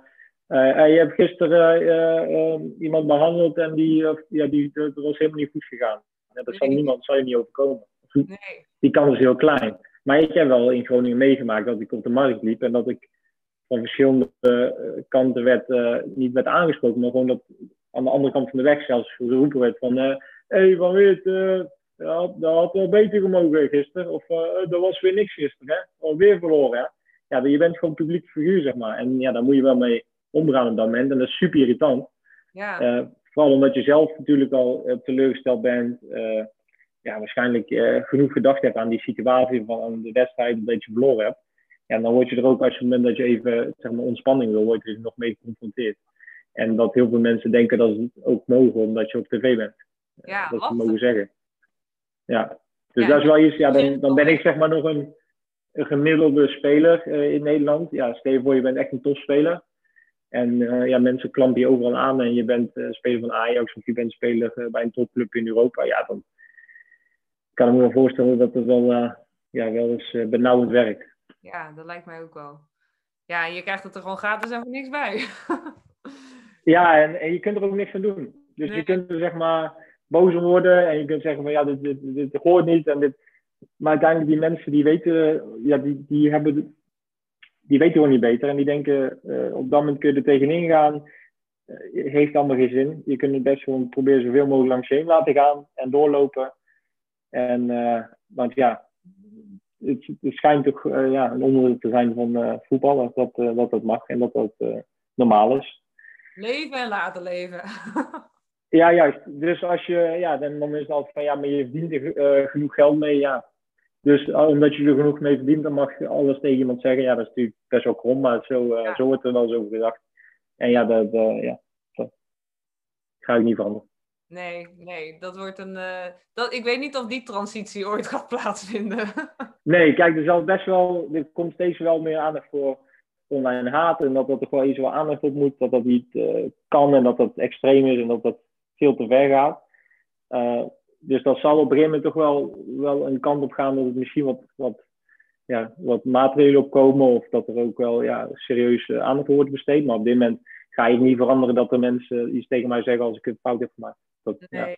uh, je hebt gisteren uh, iemand behandeld en die, ja, die, dat was helemaal niet goed gegaan. Dat zal niemand, zal je niet overkomen. Nee. Die kans is heel klein. Maar ik heb wel in Groningen meegemaakt dat ik op de markt liep en dat ik van verschillende kanten werd, niet werd aangesproken, maar gewoon dat aan de andere kant van de weg zelfs geroepen werd van... Hé, hey, Van Weert, ja, dat had wel beter gemogen gisteren. Of er was weer niks gisteren, hè? Alweer verloren, hè? Ja, je bent gewoon publiek figuur, zeg maar. En ja, daar moet je wel mee omgaan op dat moment. En dat is super irritant. Ja. Vooral omdat je zelf natuurlijk al teleurgesteld bent. ja, waarschijnlijk genoeg gedacht hebt aan die situatie van de wedstrijd dat je verloren hebt. Ja, dan word je er ook, als je het moment dat je even zeg maar, ontspanning wil, word je er nog mee geconfronteerd. En dat heel veel mensen denken dat ze het ook mogen omdat je op tv bent. Ja, dat ze mogen zeggen. Ja, dus dat is wel iets, ja, dan, dan ben ik zeg maar nog een, een gemiddelde speler uh, in Nederland. Ja, stel je voor, je bent echt een topspeler. En uh, ja, mensen klampen je overal aan en je bent uh, speler van Ajax of je bent speler bij een topclub in Europa. Ja, dan kan ik me wel voorstellen dat het wel, ja, wel eens benauwend werkt. Ja, dat lijkt mij ook wel. Ja, je krijgt het er gewoon gratis en voor niks bij. ja, en, en je kunt er ook niks aan doen. Dus je kunt er zeg maar boos worden. En je kunt zeggen van ja, dit, dit, dit, hoort niet. En dit... Maar uiteindelijk die mensen die weten, ja, die, die hebben, die weten gewoon niet beter. En die denken, uh, op dat moment kun je er tegenin gaan. Uh, heeft allemaal geen zin. Je kunt het best gewoon proberen zoveel mogelijk langs je heen laten gaan en doorlopen. En, uh, want ja, het, het schijnt toch ja, een onderdeel te zijn van voetbal. Dat, dat dat mag en dat dat normaal is. Leven en laten leven. Ja, juist. Dus als je, ja, dan, dan is het altijd van ja, maar je verdient er genoeg geld mee, ja. Dus omdat je er genoeg mee verdient, dan mag je alles tegen iemand zeggen. Ja, dat is natuurlijk best wel krom, maar zo, zo wordt er wel eens over gedacht. En ja, dat, ja, dat ga ik niet veranderen. Nee, nee, dat wordt een. dat, ik weet niet of die transitie ooit gaat plaatsvinden. nee, kijk, er zal best wel. Er komt steeds wel meer aandacht voor online haat. En dat dat er gewoon iets wel aandacht op moet. Dat dat niet kan en dat dat extreem is en dat dat veel te ver gaat. Uh, dus dat zal op een gegeven moment toch wel, wel een kant op gaan dat het misschien wat, wat, ja, wat maatregelen opkomen. Of dat er ook wel ja, serieus aandacht wordt besteed. Maar op dit moment ga je niet veranderen dat er mensen iets tegen mij zeggen als ik het fout heb gemaakt. Dat, nee, ja.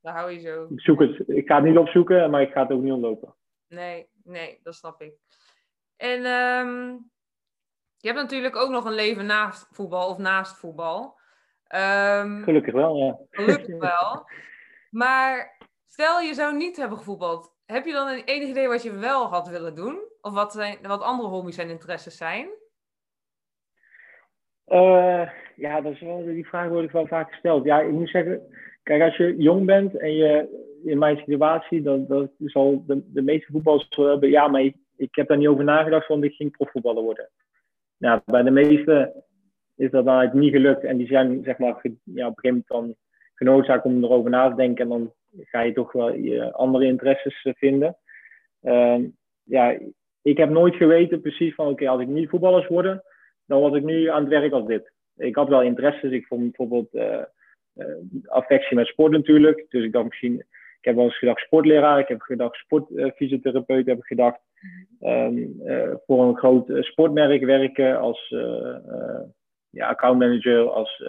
dat hou je zo. Ik, zoek het, ik ga het niet opzoeken, maar ik ga het ook niet ontlopen. Nee, nee, dat snap ik. En um, je hebt natuurlijk ook nog een leven naast voetbal of naast voetbal. Um, gelukkig wel, ja. Gelukkig wel. Maar stel je zou niet hebben gevoetbald. Heb je dan een enig idee wat je wel had willen doen? Of wat, zijn, wat andere hobby's en interesses zijn? Uh, ja, dat is wel, die vraag wordt wel vaak gesteld. Ja, ik moet zeggen, kijk, als je jong bent en je in mijn situatie, dan, dan zal de, de meeste voetballers hebben, ja, maar ik, heb daar niet over nagedacht, want ik ging profvoetballer worden. Nou, bij de meeste is dat dan niet gelukt. En die zijn zeg maar, ja, op een gegeven moment dan genoodzaakt om erover na te denken. En dan ga je toch wel je andere interesses eh, vinden. Uh, ja, ik heb nooit geweten precies van oké, als ik niet voetballers worden, dan was ik nu aan het werk als dit. Ik had wel interesses. Ik vond bijvoorbeeld uh, affectie met sport natuurlijk. Dus ik dacht misschien. Ik heb wel eens gedacht sportleraar, ik heb gedacht sportfysiotherapeut, heb ik gedacht um, voor een groot sportmerk werken als ja, accountmanager, als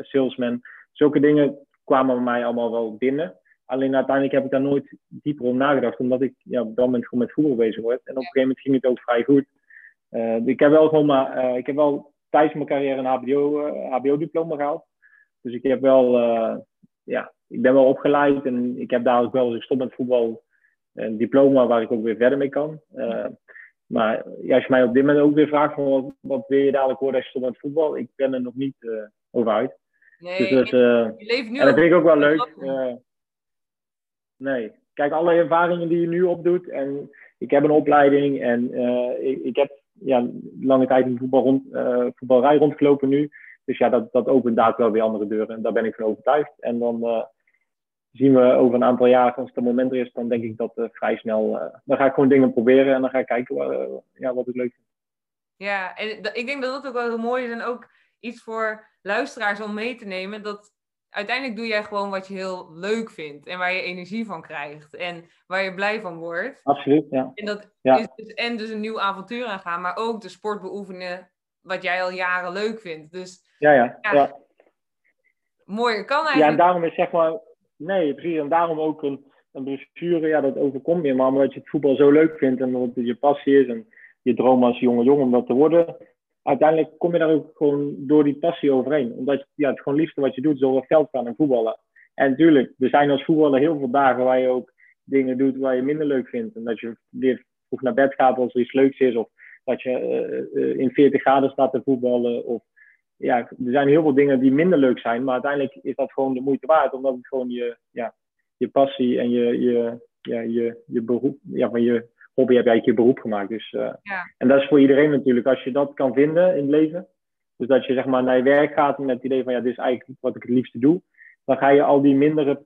salesman. Zulke dingen kwamen bij mij allemaal wel binnen. Alleen uiteindelijk heb ik daar nooit dieper om nagedacht, omdat ik ja, op dat moment gewoon met voetbal bezig word. En op een gegeven moment ging het ook vrij goed. Uh, ik heb wel gewoon maar, uh, ik heb wel tijdens mijn carrière een HBO, uh, HBO-diploma gehaald. Dus ik heb wel, ja, ik ben wel opgeleid en ik heb daar ook wel, als ik stop met voetbal, een diploma waar ik ook weer verder mee kan. maar ja, als je mij op dit moment ook weer vraagt van wat, wat wil je dadelijk worden als je stopt met voetbal, ik ben er nog niet over uit. Nee, dus dat, je leeft nu en dat vind ik ook wel leuk. nee, kijk, alle ervaringen die je nu opdoet en ik heb een opleiding en ik, ik heb ja, lange tijd in voetbal rond, uh, voetbalrij rondgelopen nu. Dus ja, dat, dat opent daar wel weer andere deuren. En daar ben ik van overtuigd. En dan uh, zien we over een aantal jaar, als het een moment er is, dan denk ik dat uh, vrij snel. dan ga ik gewoon dingen proberen en dan ga ik kijken waar, ja, wat ik leuk vind. Ja, en ik denk dat dat ook wel heel mooi is. En ook iets voor luisteraars om mee te nemen. Dat uiteindelijk doe jij gewoon wat je heel leuk vindt en waar je energie van krijgt en waar je blij van wordt. Absoluut, ja. En dat ja. is dus, en dus een nieuw avontuur aangaan, maar ook de sport beoefenen wat jij al jaren leuk vindt. Dus ja, ja. ja. kan eigenlijk. Ja, en daarom is zeg maar, nee, precies, en daarom ook een, een brochure, ja, dat overkomt je, maar omdat je het voetbal zo leuk vindt en dat het je passie is en je droom als jonge jongen om dat te worden, uiteindelijk kom je daar ook gewoon door die passie overheen. Omdat ja, het gewoon liefste wat je doet is over veld gaan en voetballen. En natuurlijk, er zijn als voetballer heel veel dagen waar je ook dingen doet waar je minder leuk vindt. En dat je weer vroeg naar bed gaat als er iets leuks is. Of dat je uh, in 40 graden staat te voetballen. Of ja, er zijn heel veel dingen die minder leuk zijn. Maar uiteindelijk is dat gewoon de moeite waard. Omdat het gewoon je, ja, je passie en je, je, ja, je, je beroep, ja, van je hobby heb je eigenlijk je beroep gemaakt. Dus, uh, ja. En dat is voor iedereen natuurlijk. Als je dat kan vinden in het leven. Dus dat je zeg maar naar je werk gaat met het idee van ja, dit is eigenlijk wat ik het liefste doe. Dan ga je al die mindere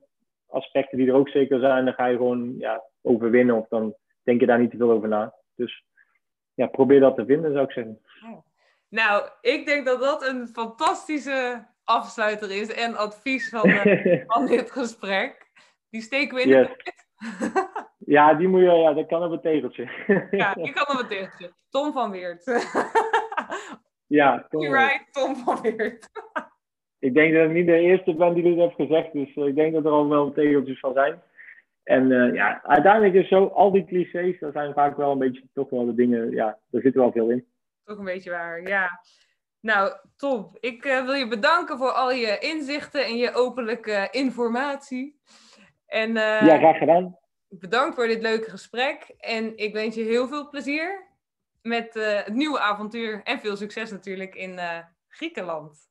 aspecten die er ook zeker zijn, dan ga je gewoon ja, overwinnen. Of dan denk je daar niet te veel over na. Dus ja, probeer dat te vinden, zou ik zeggen. Nou, ik denk dat dat een fantastische afsluiter is en advies van, uh, van dit gesprek. Die steken we in Yes. de Ja, die moet je, ja, dat kan op een tegeltje. Ja, die kan op een tegeltje. Tom van Weert. ja, Tom. Copyright Tom van Weert. Ik denk dat ik niet de eerste ben die dit heeft gezegd, dus eh, ik denk dat er al wel tegeltjes van zijn. En uh, ja, uiteindelijk is zo, al die clichés, dat zijn vaak wel een beetje toch wel de dingen, ja, daar zit wel veel in. Toch een beetje waar, ja. Nou, top. Ik uh, wil je bedanken voor al je inzichten en je openlijke informatie. En, uh, ja, graag gedaan. Bedankt voor dit leuke gesprek. En ik wens je heel veel plezier met het nieuwe avontuur. En veel succes natuurlijk in Griekenland.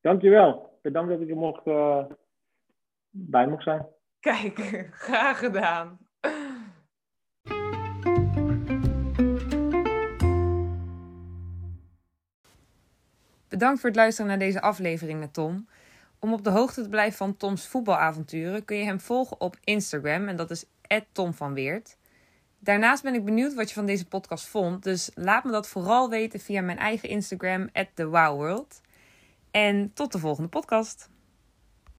Dankjewel. Bedankt dat ik er mocht, bij mocht zijn. Kijk, graag gedaan. Bedankt voor het luisteren naar deze aflevering met Tom. Om op de hoogte te blijven van Toms voetbalavonturen kun je hem volgen op Instagram en dat is Tom van. Daarnaast ben ik benieuwd wat je van deze podcast vond, dus laat me dat vooral weten via mijn eigen Instagram, TheWowWorld. En tot de volgende podcast.